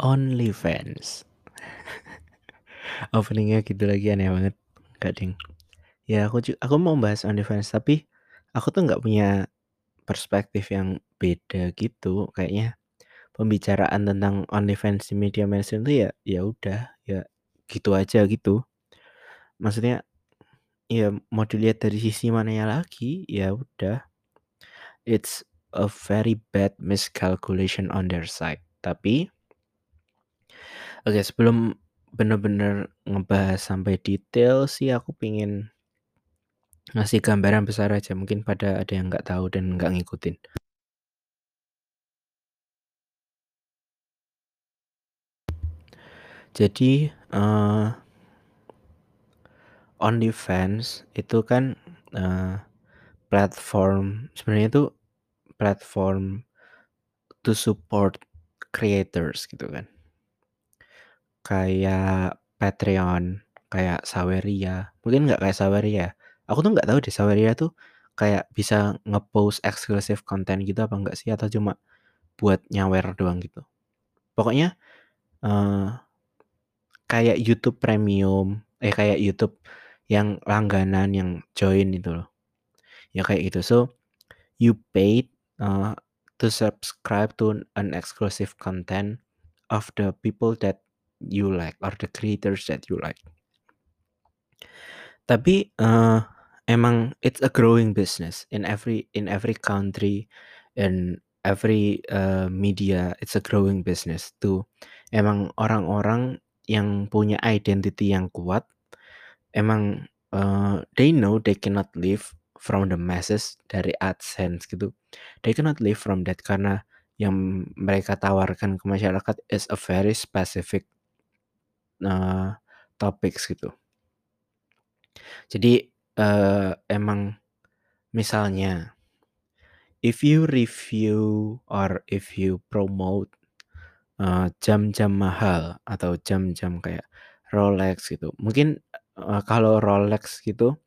OnlyFans. Openingnya gitu lagi aneh banget. Enggak ding. Ya aku aku mau bahas OnlyFans tapi aku tuh nggak punya perspektif yang beda gitu. Kayaknya pembicaraan tentang OnlyFans di media mainstream tuh ya ya udah, ya gitu aja gitu. Maksudnya ya mau dilihat dari sisi mananya lagi, ya udah. It's a very bad miscalculation on their side. Tapi Oke, sebelum bener-bener ngebahas sampai detail sih aku pengen ngasih gambaran besar aja, mungkin pada ada yang nggak tahu dan nggak ngikutin. Jadi, eee OnlyFans itu kan, eee, platform sebenarnya itu platform to support creators gitu kan. Kayak Patreon, kayak Saweria, mungkin nggak kayak Saweria, aku tuh nggak tahu deh Saweria tuh kayak bisa nge-post eksklusif konten gitu apa enggak sih atau cuma buat nyawer doang gitu. Pokoknya, eee, kayak YouTube Premium, eh, kayak YouTube yang langganan yang join itu loh. Ya kayak gitu. So, you paid, eee, to subscribe to an exclusive content of the people that you like or the creators that you like. Tapi, eee, emang it's a growing business in every in every country, in every, eee, media, it's a growing business tuh. Emang orang-orang yang punya identity yang kuat, emang, eee, they know they cannot live from the masses dari AdSense gitu. They cannot live from that karena yang mereka tawarkan ke masyarakat is a very specific eee, topics gitu. Jadi, eee, emang misalnya if you review or if you promote, eee, jam-jam mahal atau jam-jam kayak Rolex gitu, mungkin, eee, kalau Rolex gitu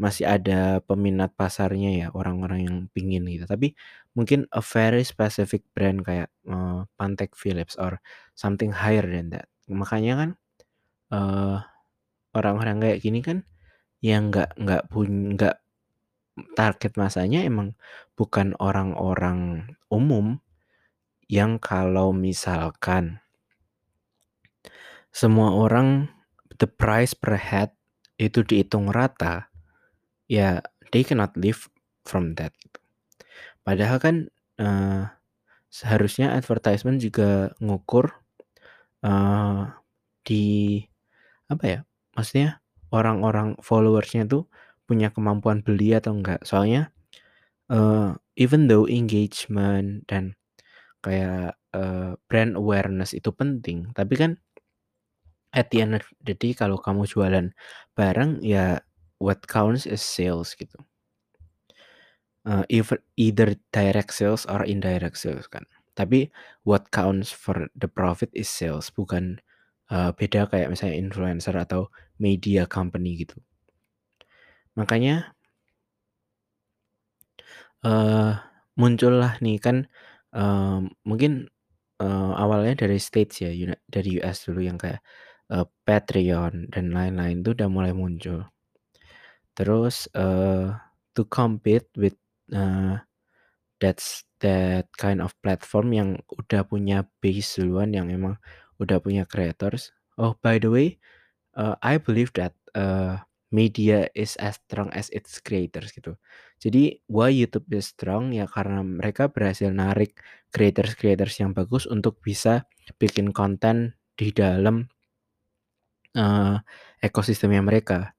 masih ada peminat pasarnya ya, orang-orang yang pingin gitu. Tapi mungkin a very specific brand kayak, eee, Patek Philippe or something higher than that. Makanya kan, eee, orang-orang kayak gini kan yang nggak nggak pun nggak target masanya emang bukan orang-orang umum yang kalau misalkan semua orang the price per head itu dihitung rata, ya they cannot live from that. Padahal kan, eee, seharusnya advertisement juga ngukur, eee, di apa ya, maksudnya orang-orang followers-nya tuh punya kemampuan beli atau enggak. Soalnya, eee, even though engagement dan kayak, eee, brand awareness itu penting, tapi kan at the end of the day kalau kamu jualan barang ya what counts is sales gitu. Eee, either either direct sales or indirect sales kan. Tapi what counts for the profit is sales, bukan, eee, beda kayak misalnya influencer atau media company gitu. Makanya eee, muncullah nih kan, eee, mungkin, eee, awalnya dari States ya, dari US dulu yang kayak, eee, Patreon dan lain-lain tuh udah mulai muncul. Terus, eee, to compete with, eee, that's that kind of platform yang udah punya base duluan, yang emang udah punya creators. Oh by the way, eee, I believe that, eee, media is as strong as its creators gitu. Jadi why YouTube is strong ya karena mereka berhasil narik creators-creators yang bagus untuk bisa bikin konten di dalam eee, ekosistemnya mereka.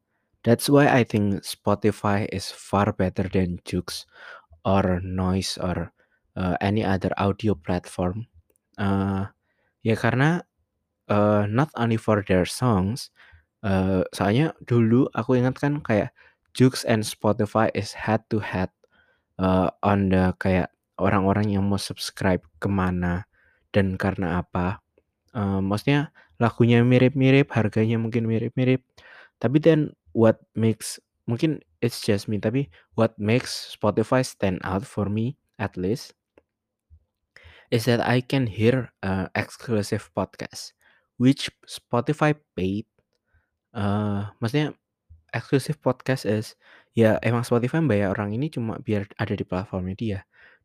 That's why I think Spotify is far better than Joox or Noise or, eee, any other audio platform. Eee, ya karena, eee, not only for their songs, eee, soalnya dulu aku ingat kan kayak Joox and Spotify is head to head, eee, on the kayak orang-orang yang mau subscribe ke mana dan karena apa. Eee, maksudnya lagunya mirip-mirip, harganya mungkin mirip-mirip, tapi then what makes mungkin it's just me, tapi what makes Spotify stand out for me at least is that I can hear uh, exclusive podcast which Spotify paid. Uh, maksudnya exclusive podcast is ya emang Spotify bayar orang ini cuma biar ada di platformnya dia.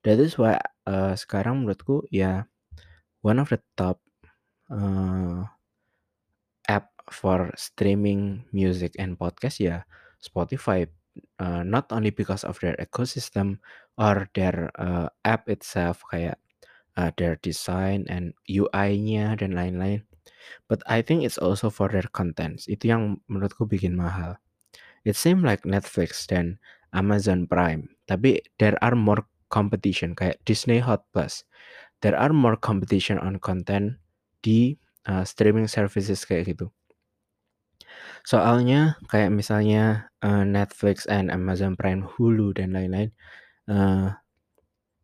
That is why uh, sekarang menurutku ya one of the top uh, app for streaming music and podcast ya Spotify. Uh, not only because of their ecosystem or their uh, app itself kayak uh, their design and UI-nya dan lain-lain. But I think it's also for their contents. Itu yang menurutku bikin mahal. It seems like Netflix dan Amazon Prime, tapi there are more competition kayak Disney Hot Plus. There are more competition on content di uh, streaming services kayak gitu. Soalnya kayak misalnya uh, Netflix and Amazon Prime, Hulu dan lain-lain, uh,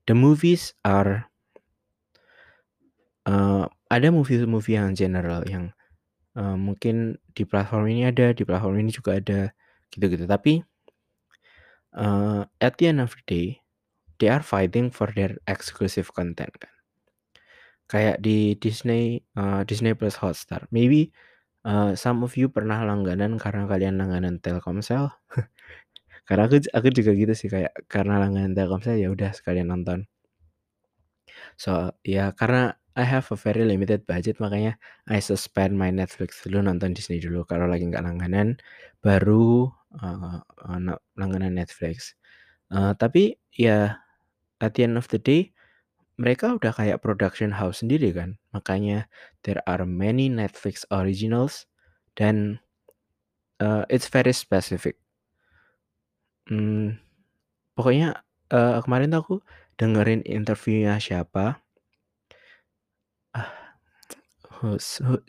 the movies are uh, ada movie-movie yang general yang uh, mungkin di platform ini ada, di platform ini juga ada, gitu-gitu. Tapi uh, at the end of the day, they are fighting for their exclusive content kan. Kayak di Disney, uh, Disney Plus Hotstar, maybe uh, some of you pernah langganan karena kalian langganan Telkomsel. karena aku aku juga gitu sih kayak karena langganan Telkomsel ya udah sekalian nonton. So ya karena I have a very limited budget makanya I suspend my Netflix dulu nonton Disney dulu kalau lagi nggak langganan baru uh, langganan Netflix. Uh, tapi ya at the end of the day mereka udah kayak production house sendiri kan. Makanya there are many Netflix originals dan uh, it's very specific. Hmm, pokoknya uh, kemarin aku dengerin interviewnya siapa.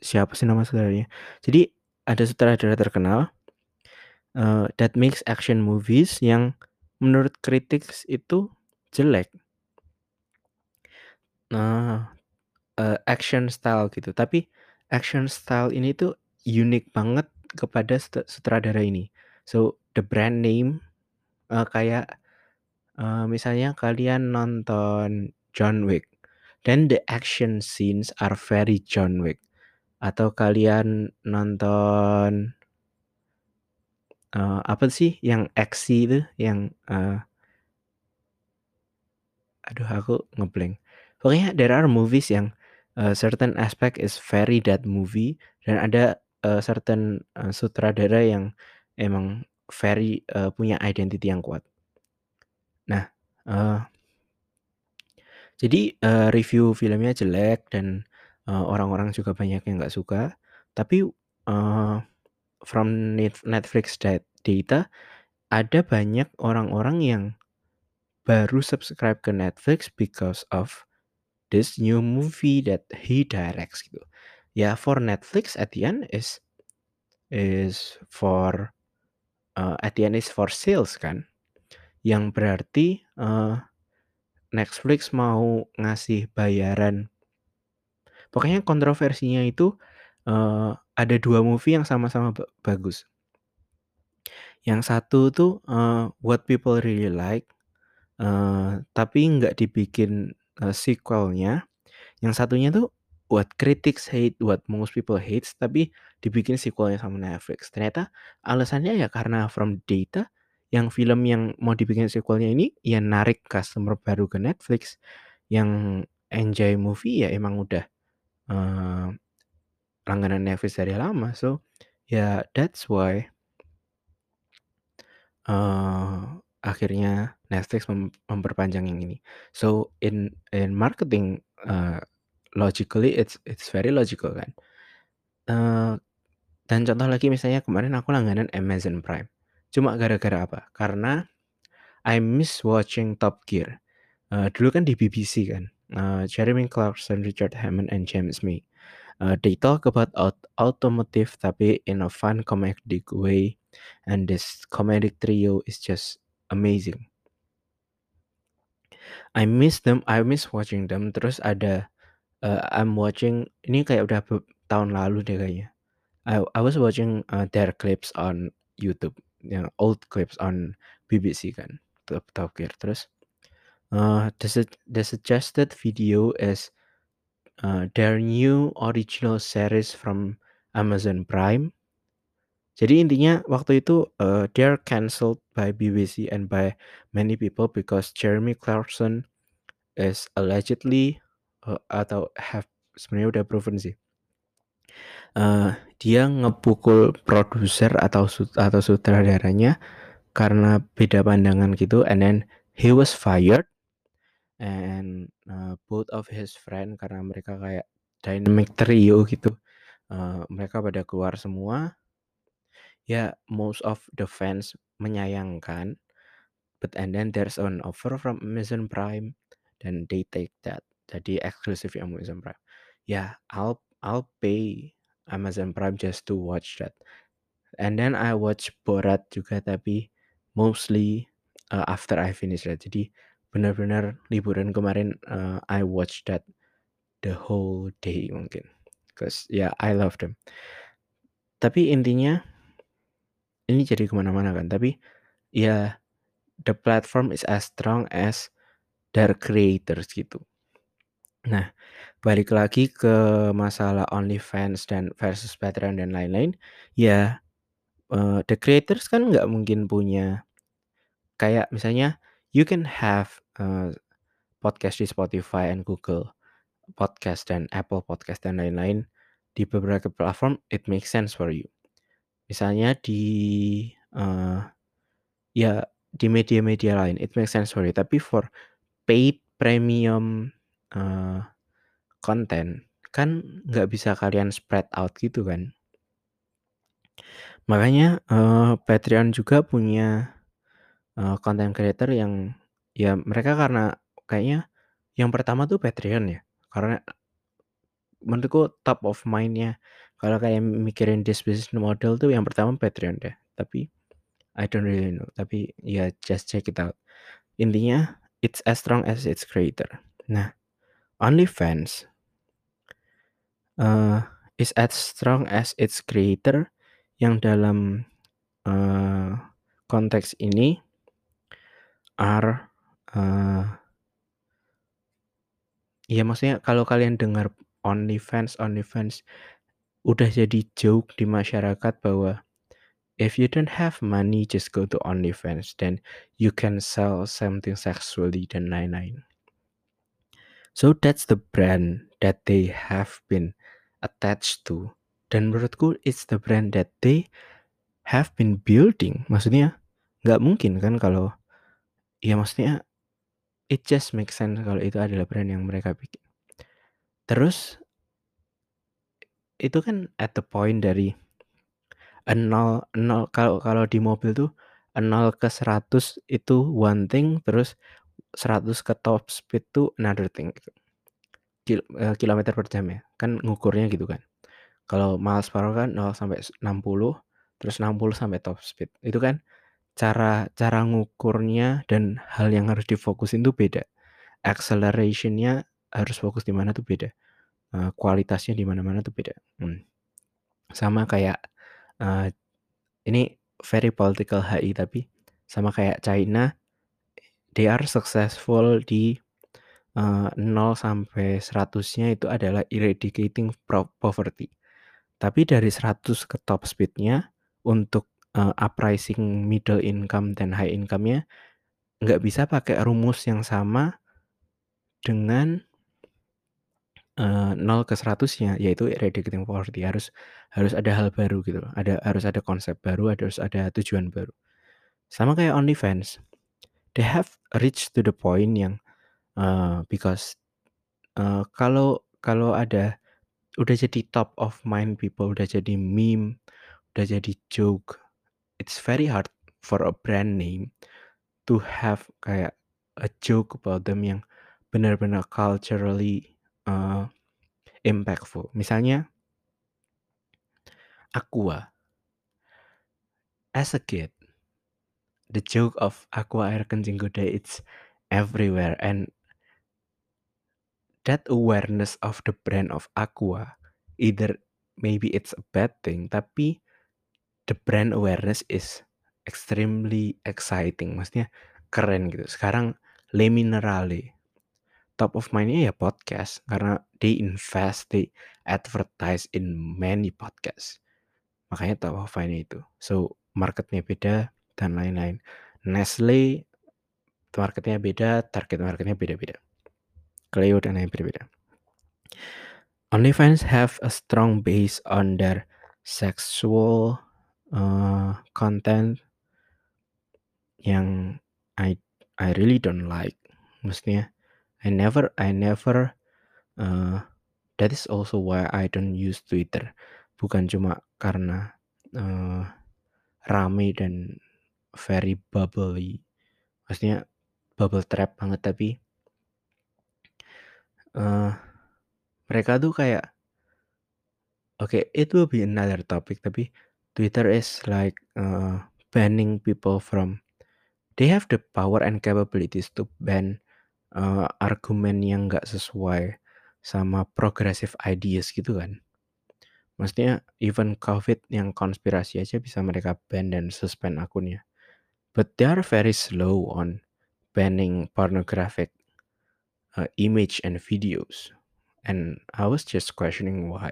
Siapa sih nama saudaranya? Jadi ada sutradara terkenal uh, that makes action movies yang menurut critics itu jelek. Nah, uh, action style gitu. Tapi action style ini tuh unik banget kepada sutradara ini. So the brand name uh, kayak uh, misalnya kalian nonton John Wick, then the action scenes are very John Wick. Atau kalian nonton uh, apa sih yang aksi itu yang uh, aduh aku ngeblank. Pokoknya there are movies yang uh, certain aspect is very that movie dan ada uh, certain uh, sutradara yang emang very uh, punya identity yang kuat. Nah, uh, jadi uh, review filmnya jelek dan uh, orang-orang juga banyak yang nggak suka. Tapi uh, from Netflix data ada banyak orang-orang yang baru subscribe ke Netflix because of this new movie that he directs gitu. Ya for Netflix at the end is is for uh, at the end is for sales kan. Yang berarti uh, Netflix mau ngasih bayaran. Pokoknya kontroversinya itu uh, ada dua movie yang sama-sama bagus. Yang satu tuh uh, What People Really Like, uh, tapi nggak dibikin uh, sequelnya. Yang satunya tuh What Critics Hate, What Most People Hates, tapi dibikin sequelnya sama Netflix. Ternyata alasannya ya karena from data yang film yang mau dibikin sequelnya ini ya narik customer baru ke Netflix yang enjoy movie ya emang udah uh, langganan Netflix dari lama. So ya yeah, that's why uh, akhirnya Netflix mem memperpanjang yang ini. So in in marketing uh, logically it's it's very logical kan. Uh, dan contoh lagi misalnya kemarin aku langganan Amazon Prime Cuma gara-gara apa? Karena I miss watching Top Gear. Uh, dulu kan di BBC kan, uh, Jeremy Clarkson, Richard Hammond, and James May. Uh, they talk about aut automotive tapi in a fun comedic way, and this comedic trio is just amazing. I miss them, I miss watching them. Terus ada uh, I'm watching ini kayak udah tahun lalu deh kayaknya. I I was watching uh, their clips on YouTube yang old clips on BBC kan Gear terus Uh, the the suggested video is, uh, their new original series from Amazon Prime. Jadi intinya waktu itu, uh, they're cancelled by BBC and by many people because Jeremy Clarkson is allegedly, uh, atau have sebenarnya udah proven sih. Uh, dia ngepukul produser atau atau sutradaranya karena beda pandangan gitu and then he was fired and, uh, both of his friend karena mereka kayak dynamic trio gitu, uh, mereka pada keluar semua. Ya most of the fans menyayangkan, but and then there's an offer from Amazon Prime dan they take that. Jadi eksklusif Amazon Prime. Ya I'll I'll pay Amazon Prime just to watch that. And then I watch Borat juga tapi mostly, uh, after I finish that. Jadi benar-benar liburan kemarin, uh, I watch that the whole day mungkin, cause yeah I love them. Tapi intinya ini jadi ke mana-mana kan, tapi ya the platform is as strong as their creators gitu. Nah, balik lagi ke masalah OnlyFans dan versus Patreon dan lain-lain, ya, uh, the creators kan nggak mungkin punya kayak misalnya you can have, uh, podcast di Spotify and Google Podcast dan Apple Podcast dan lain-lain di beberapa platform, it makes sense for you. Misalnya di, uh, ya di media-media lain, it makes sense for you. Tapi for paid premium, uh, content kan nggak bisa kalian spread out gitu kan. Makanya, uh, Patreon juga punya, uh, content creator yang ya mereka karena kayaknya yang pertama tuh Patreon ya, karena menurutku top of mind-nya kalau kayak mikirin this business model tuh yang pertama Patreon deh, tapi I don't really know, tapi ya just check it out. Intinya it's as strong as its creator. Nah, OnlyFans uh, is as strong as its creator yang dalam, uh, konteks ini are, uh ya maksudnya kalau kalian dengar OnlyFans OnlyFans udah jadi joke di masyarakat bahwa if you don't have money just go to OnlyFans then you can sell something sexually dan lain-lain. So that's the brand that they have been attached to dan menurutku it's the brand that they have been building. Maksudnya nggak mungkin kan kalau ya maksudnya it just makes sense kalau itu adalah brand yang mereka bikin. Terus itu kan at the point dari, eee, 0 0 kalau kalau di mobil tuh 0 ke 100 itu one thing, terus 100 ke top speed tuh another thing gitu. Kil eee, kilometer per jam ya, kan ngukurnya gitu kan. Kalau miles per hour kan 0 sampai s 60, terus 60 sampai top speed. Itu kan cara cara ngukurnya dan hal yang harus difokusin tuh beda. Acceleration-nya harus fokus di mana tuh beda, eee, kualitasnya di mana-mana tuh beda, mmm. Sama kayak, eee, ini very political HI tapi sama kayak China, they are successful di, eee, 0 sampai 100-nya itu adalah eradicating poverty. Tapi dari 100 ke top speed-nya untuk, eee, uprising middle income dan high income-nya nggak bisa pakai rumus yang sama dengan eee, 0 ke 100-nya, yaitu eradicating poverty. Harus harus ada hal baru gitu loh, ada harus ada konsep baru, harus ada tujuan baru. Sama kayak OnlyFans, they have reached to the point yang, eee, because, eee, kalau kalau ada udah jadi top of mind people, udah jadi meme, udah jadi joke, it's very hard for a brand name to have kayak a joke about them yang benar-benar culturally, eee, impactful. Misalnya Aqua. As a kid, the joke of Aqua air kencing kuda it's everywhere and that awareness of the brand of Aqua, either maybe it's a bad thing, tapi the brand awareness is extremely exciting, maksudnya keren gitu. Sekarang Le Minerale. Top of mind-nya ya podcast karena they invest, they advertise in many podcast. Makanya top of mind itu. So, marketnya beda dan lain-lain. Nestle marketnya beda, target marketnya beda-beda. Cleo dan lain beda-beda. OnlyFans have a strong base on their sexual uh, content yang I I really don't like. Maksudnya I never I never uh, that is also why I don't use Twitter. Bukan cuma karena uh, rame dan very bubbly. Maksudnya bubble trap banget tapi uh, mereka tuh kayak oke okay, it will be another topic tapi Twitter is like uh, banning people from they have the power and capabilities to ban uh, argumen yang nggak sesuai sama progressive ideas gitu kan. Maksudnya even COVID yang konspirasi aja bisa mereka ban dan suspend akunnya. But they are very slow on banning pornographic uh, image and videos. And I was just questioning why.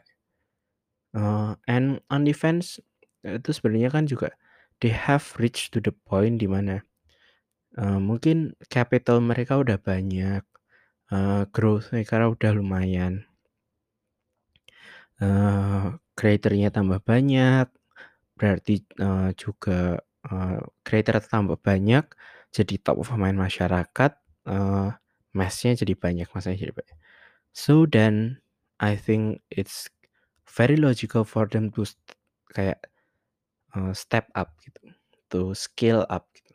Uh, and on defense itu sebenarnya kan juga they have reached to the point di mana uh, mungkin capital mereka udah banyak, uh, growth mereka udah lumayan. Uh, creator-nya tambah banyak, berarti uh, juga uh, creator tambah banyak, jadi top of mind masyarakat, uh, mass-nya jadi banyak, masanya jadi banyak. So then I think it's very logical for them to kayak uh, step up gitu, to scale up gitu.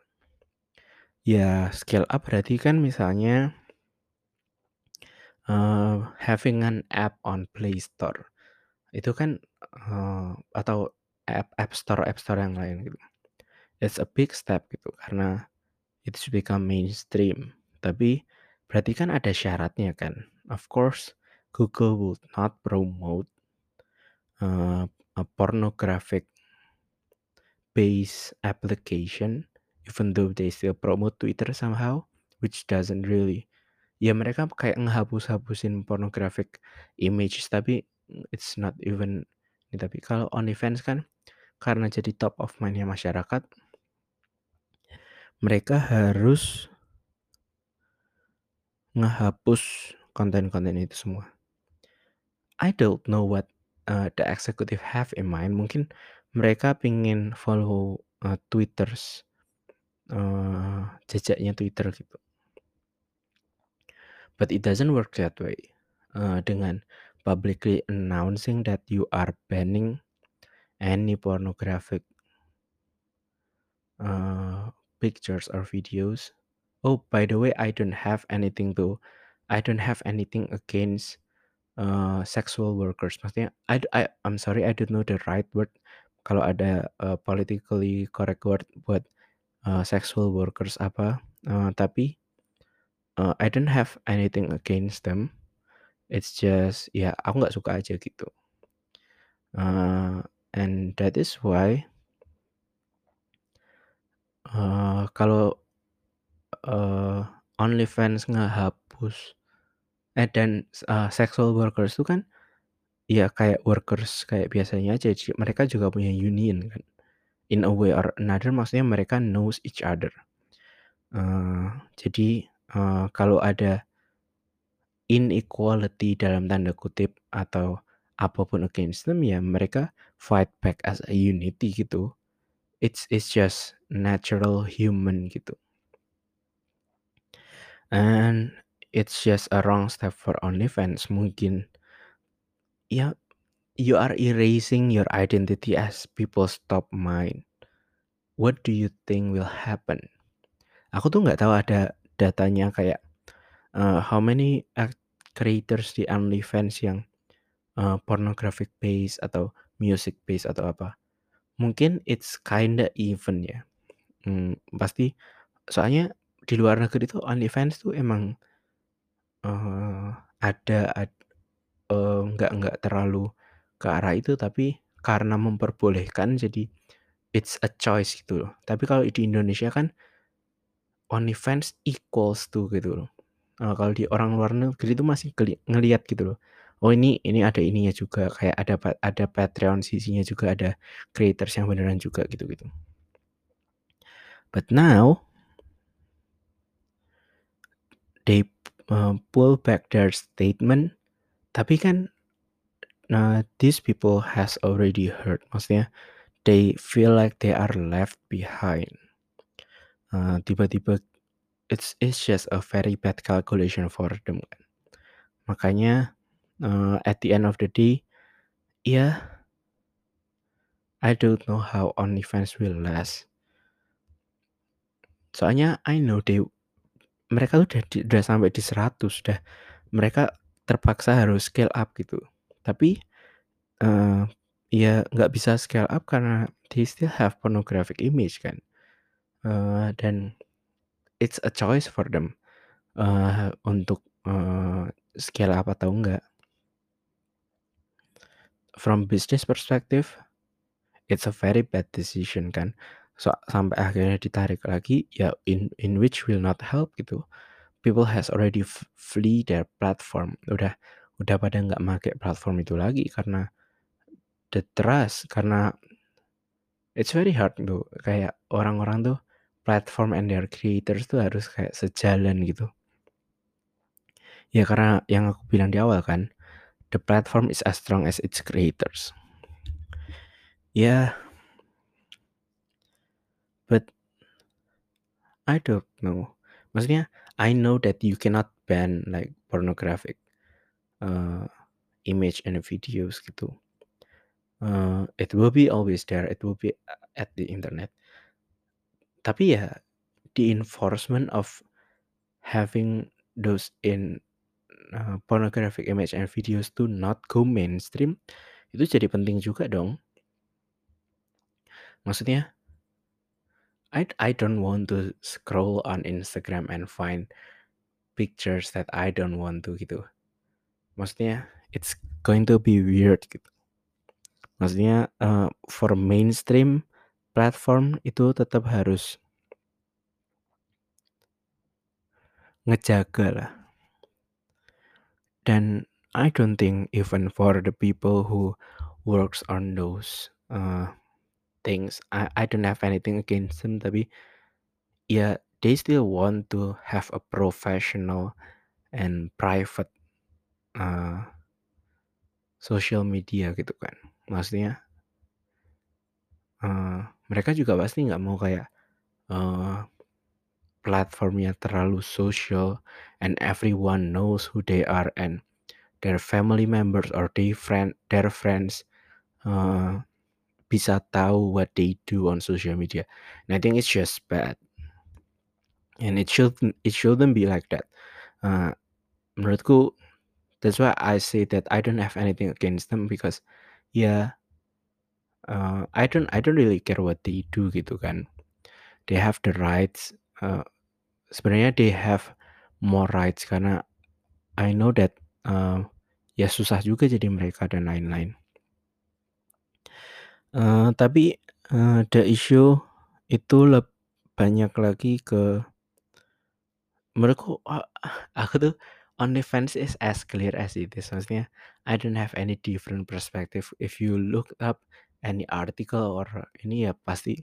Ya scale up berarti kan misalnya uh, having an app on Play Store itu kan uh, atau app App Store App Store yang lain gitu. It's a big step gitu karena it's become mainstream. Tapi berarti kan ada syaratnya kan. Of course Google would not promote uh, a pornographic based application even though they still promote Twitter somehow which doesn't really ya mereka kayak ngehapus-hapusin pornographic images tapi it's not even ini tapi kalau OnlyFans kan karena jadi top of mindnya masyarakat mereka harus ngehapus konten-konten itu semua. I don't know what uh, the executive have in mind. Mungkin mereka pingin follow uh, Twitter's uh, jejaknya Twitter gitu. But it doesn't work that way. Uh, dengan publicly announcing that you are banning any pornographic uh, pictures or videos. Oh, by the way, I don't have anything to, I don't have anything against uh, sexual workers. Maksudnya, I, I, I'm sorry, I don't know the right word. Kalau ada uh, politically correct word buat uh, sexual workers apa, uh, tapi uh, I don't have anything against them. It's just ya aku nggak suka aja gitu. Uh, and that is why uh, kalau uh, OnlyFans ngehapus eh dan uh, sexual workers itu kan ya kayak workers kayak biasanya aja mereka juga punya union kan. In a way or another maksudnya mereka knows each other. Uh, jadi uh, kalau ada inequality dalam tanda kutip atau apa pun against them ya mereka fight back as a unity gitu it's it's just natural human gitu. And it's just a wrong step for OnlyFans mungkin. Ya you are erasing your identity as people's top mind. What do you think will happen? Aku tuh nggak tahu ada datanya kayak uh, how many creators di OnlyFans yang uh, pornographic base atau music base atau apa. Mungkin it's kinda even ya. Hmm, pasti soalnya di luar negeri itu OnlyFans tuh emang uh, ada ad, uh, nggak nggak terlalu ke arah itu tapi karena memperbolehkan jadi it's a choice gitu loh. Tapi kalau di Indonesia kan OnlyFans equals to gitu loh. Uh, kalau di orang luar negeri itu masih ngelihat gitu loh. Oh ini ini ada ininya juga kayak ada ada Patreon sisinya juga ada creators yang beneran juga gitu-gitu. But now they uh, pull back their statement. Tapi kan nah these people has already heard maksudnya they feel like they are left behind. Uh, tiba-tiba it's it's just a very bad calculation for them kan. Makanya uh, at the end of the day yeah, I don't know how OnlyFans will last. Soalnya I know they mereka tuh udah, udah sampai di 100 udah mereka terpaksa harus scale up gitu. Tapi uh, ya nggak bisa scale up karena they still have pornographic image kan. Uh, dan it's a choice for them uh, untuk uh, scale up atau enggak from business perspective it's a very bad decision kan? So sampai akhirnya ditarik lagi ya in in which will not help gitu. People has already flee their platform. Udah udah pada nggak make platform itu lagi karena the trust karena it's very hard tuh kayak orang-orang tuh platform and their creators tuh harus kayak sejalan gitu. Ya karena yang aku bilang di awal kan the platform is as strong as its creators. Yeah. but I don't know. Maksudnya I know that you cannot ban like pornographic uh, image and videos gitu. Uh, it will be always there. It will be at the internet. Tapi ya the enforcement of having those in uh, pornographic image and videos to not go mainstream itu jadi penting juga dong maksudnya I I don't want to scroll on Instagram and find pictures that I don't want to gitu. Maksudnya it's going to be weird gitu. Maksudnya uh, for mainstream platform itu tetap harus ngejaga lah. Dan I don't think even for the people who works on those uh, things I I don't have anything against them tapi ya they still want to have a professional and private uh, social media gitu kan. Maksudnya uh, mereka juga pasti nggak mau kayak uh, platformnya terlalu social and everyone knows who they are and their family members or their friend their friends uh, bisa tahu what they do on social media. And I think it's just bad. And it should it shouldn't be like that. Uh, menurutku that's why I say that I don't have anything against them because yeah, uh, I don't I don't really care what they do gitu kan. They have the rights. Uh, sebenarnya they have more rights karena I know that uh, ya susah juga jadi mereka dan lain-lain. Uh, tapi, uh, the issue itu banyak lagi ke menurutku, uh, aku tuh OnlyFans is as clear as it is. Maksudnya I don't have any different perspective. If you look up any article or ini ya pasti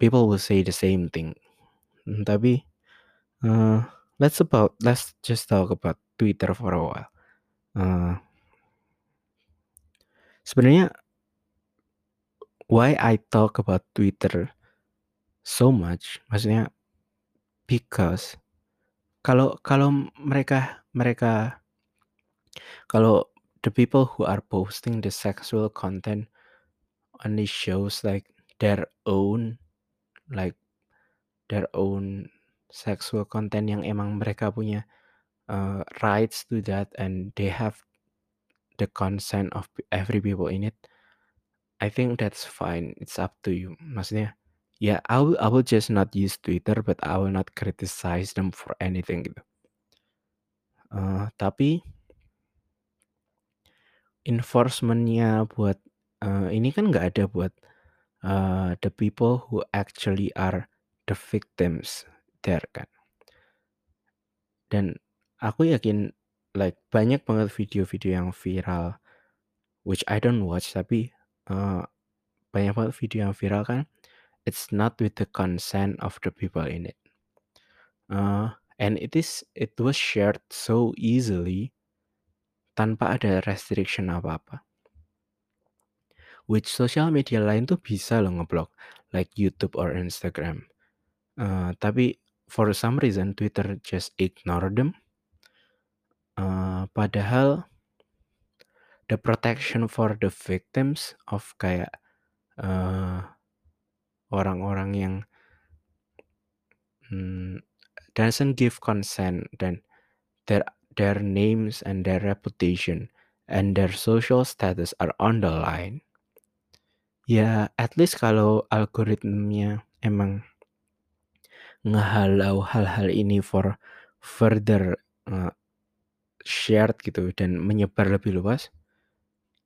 people will say the same thing. Hmm, tapi, uh, let's about let's just talk about Twitter for a while. Uh sebenarnya why I talk about Twitter so much, maksudnya because kalau kalau mereka mereka kalau the people who are posting the sexual content only shows like their own like their own sexual content yang emang mereka punya uh, rights to that and they have the consent of every people in it I think that's fine. It's up to you. Maksudnya, ya I will I will just not use Twitter, but I will not criticize them for anything gitu. Uh, tapi enforcementnya buat uh, ini kan nggak ada buat uh, the people who actually are the victims. there kan. Dan aku yakin like banyak banget video-video yang viral which I don't watch tapi uh, banyak banget video yang viral kan it's not with the consent of the people in it. Uh, and it is it was shared so easily tanpa ada restriction apa-apa. Which social media lain tuh bisa loh ngeblok, like YouTube or Instagram. Uh, tapi for some reason Twitter just ignore them. Uh, padahal the protection for the victims of kayak uh, orang-orang yang hmm, doesn't give consent dan their their names and their reputation and their social status are on the line Ya, at least kalau algoritmnya emang ngehalau hal-hal ini for further, uh, shared gitu dan menyebar lebih luas,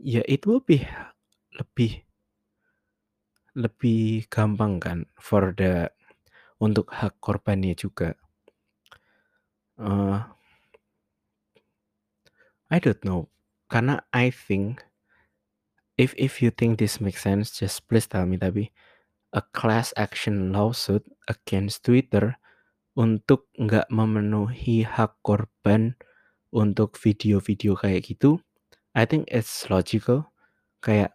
ya it will be lebih lebih gampang kan for the untuk hak korbannya juga. Uh, I don't know, karena I think if if you think this makes sense, just please tell me. Tapi a class action lawsuit against Twitter untuk nggak memenuhi hak korban untuk video-video kayak gitu, I think it's logical. Kayak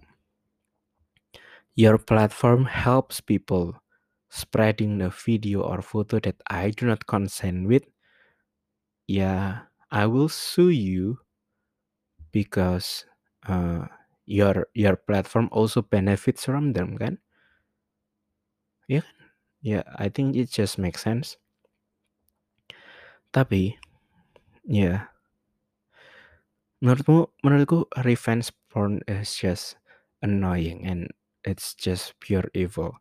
your platform helps people spreading the video or photo that I do not consent with. Yeah, I will sue you because uh, your your platform also benefits from them kan ya kan? Ya I think it just makes sense. Tapi ya. Menurutmu menurutku revenge porn is just annoying and it's just pure evil.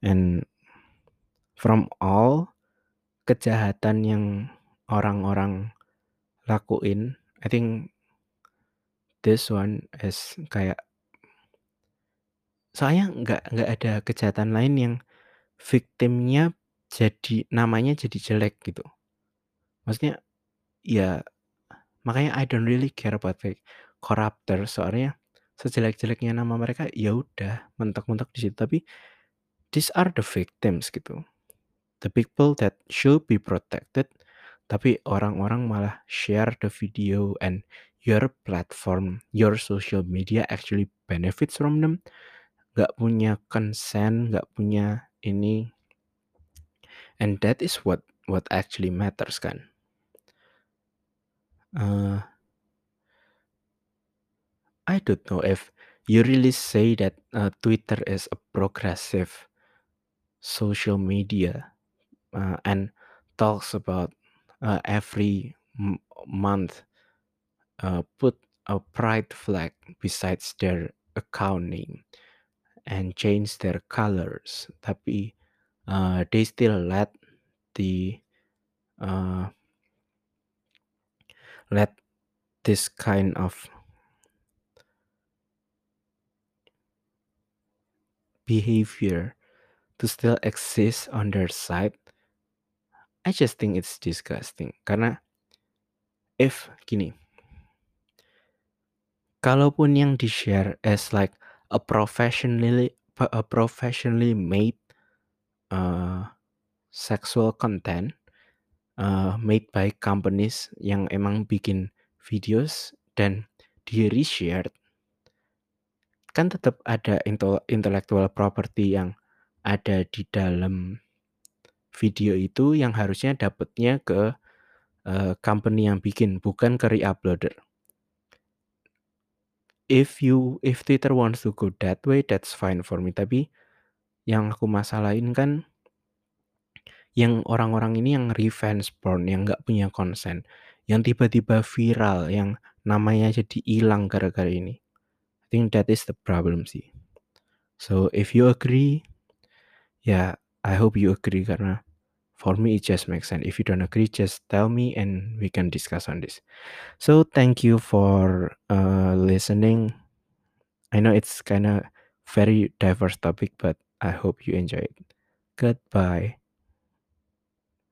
And from all kejahatan yang orang-orang lakuin I think this one is kayak soalnya nggak nggak ada kejahatan lain yang victimnya jadi namanya jadi jelek gitu. Maksudnya ya makanya I don't really care about like corruptor soalnya sejelek-jeleknya nama mereka ya udah mentok-mentok di situ tapi these are the victims gitu. The people that should be protected tapi orang-orang malah share the video and your platform, your social media actually benefits from them, nggak punya consent, nggak punya ini, and that is what what actually matters kan. Uh, I don't know if you really say that uh, Twitter is a progressive social media uh, and talks about uh, every month uh, put a pride flag besides their account name and change their colors. Tapi uh, they still let the uh, let this kind of behavior to still exist on their side I just think it's disgusting. Karena if gini kalaupun yang di-share as like a professionally a professionally made uh, sexual content uh, made by companies yang emang bikin videos dan di reshared kan tetap ada intellectual property yang ada di dalam video itu yang harusnya dapatnya ke uh, company yang bikin bukan ke reuploader if you if Twitter wants to go that way that's fine for me. Tapi yang aku masalahin kan yang orang-orang ini yang revenge porn yang nggak punya konsen yang tiba-tiba viral yang namanya jadi hilang gara-gara ini. I think that is the problem sih. So if you agree ya yeah, I hope you agree karena for me it just makes sense. If you don't agree just tell me and we can discuss on this. So thank you for uh, listening. I know it's kind of very diverse topic but i hope you enjoy it. Goodbye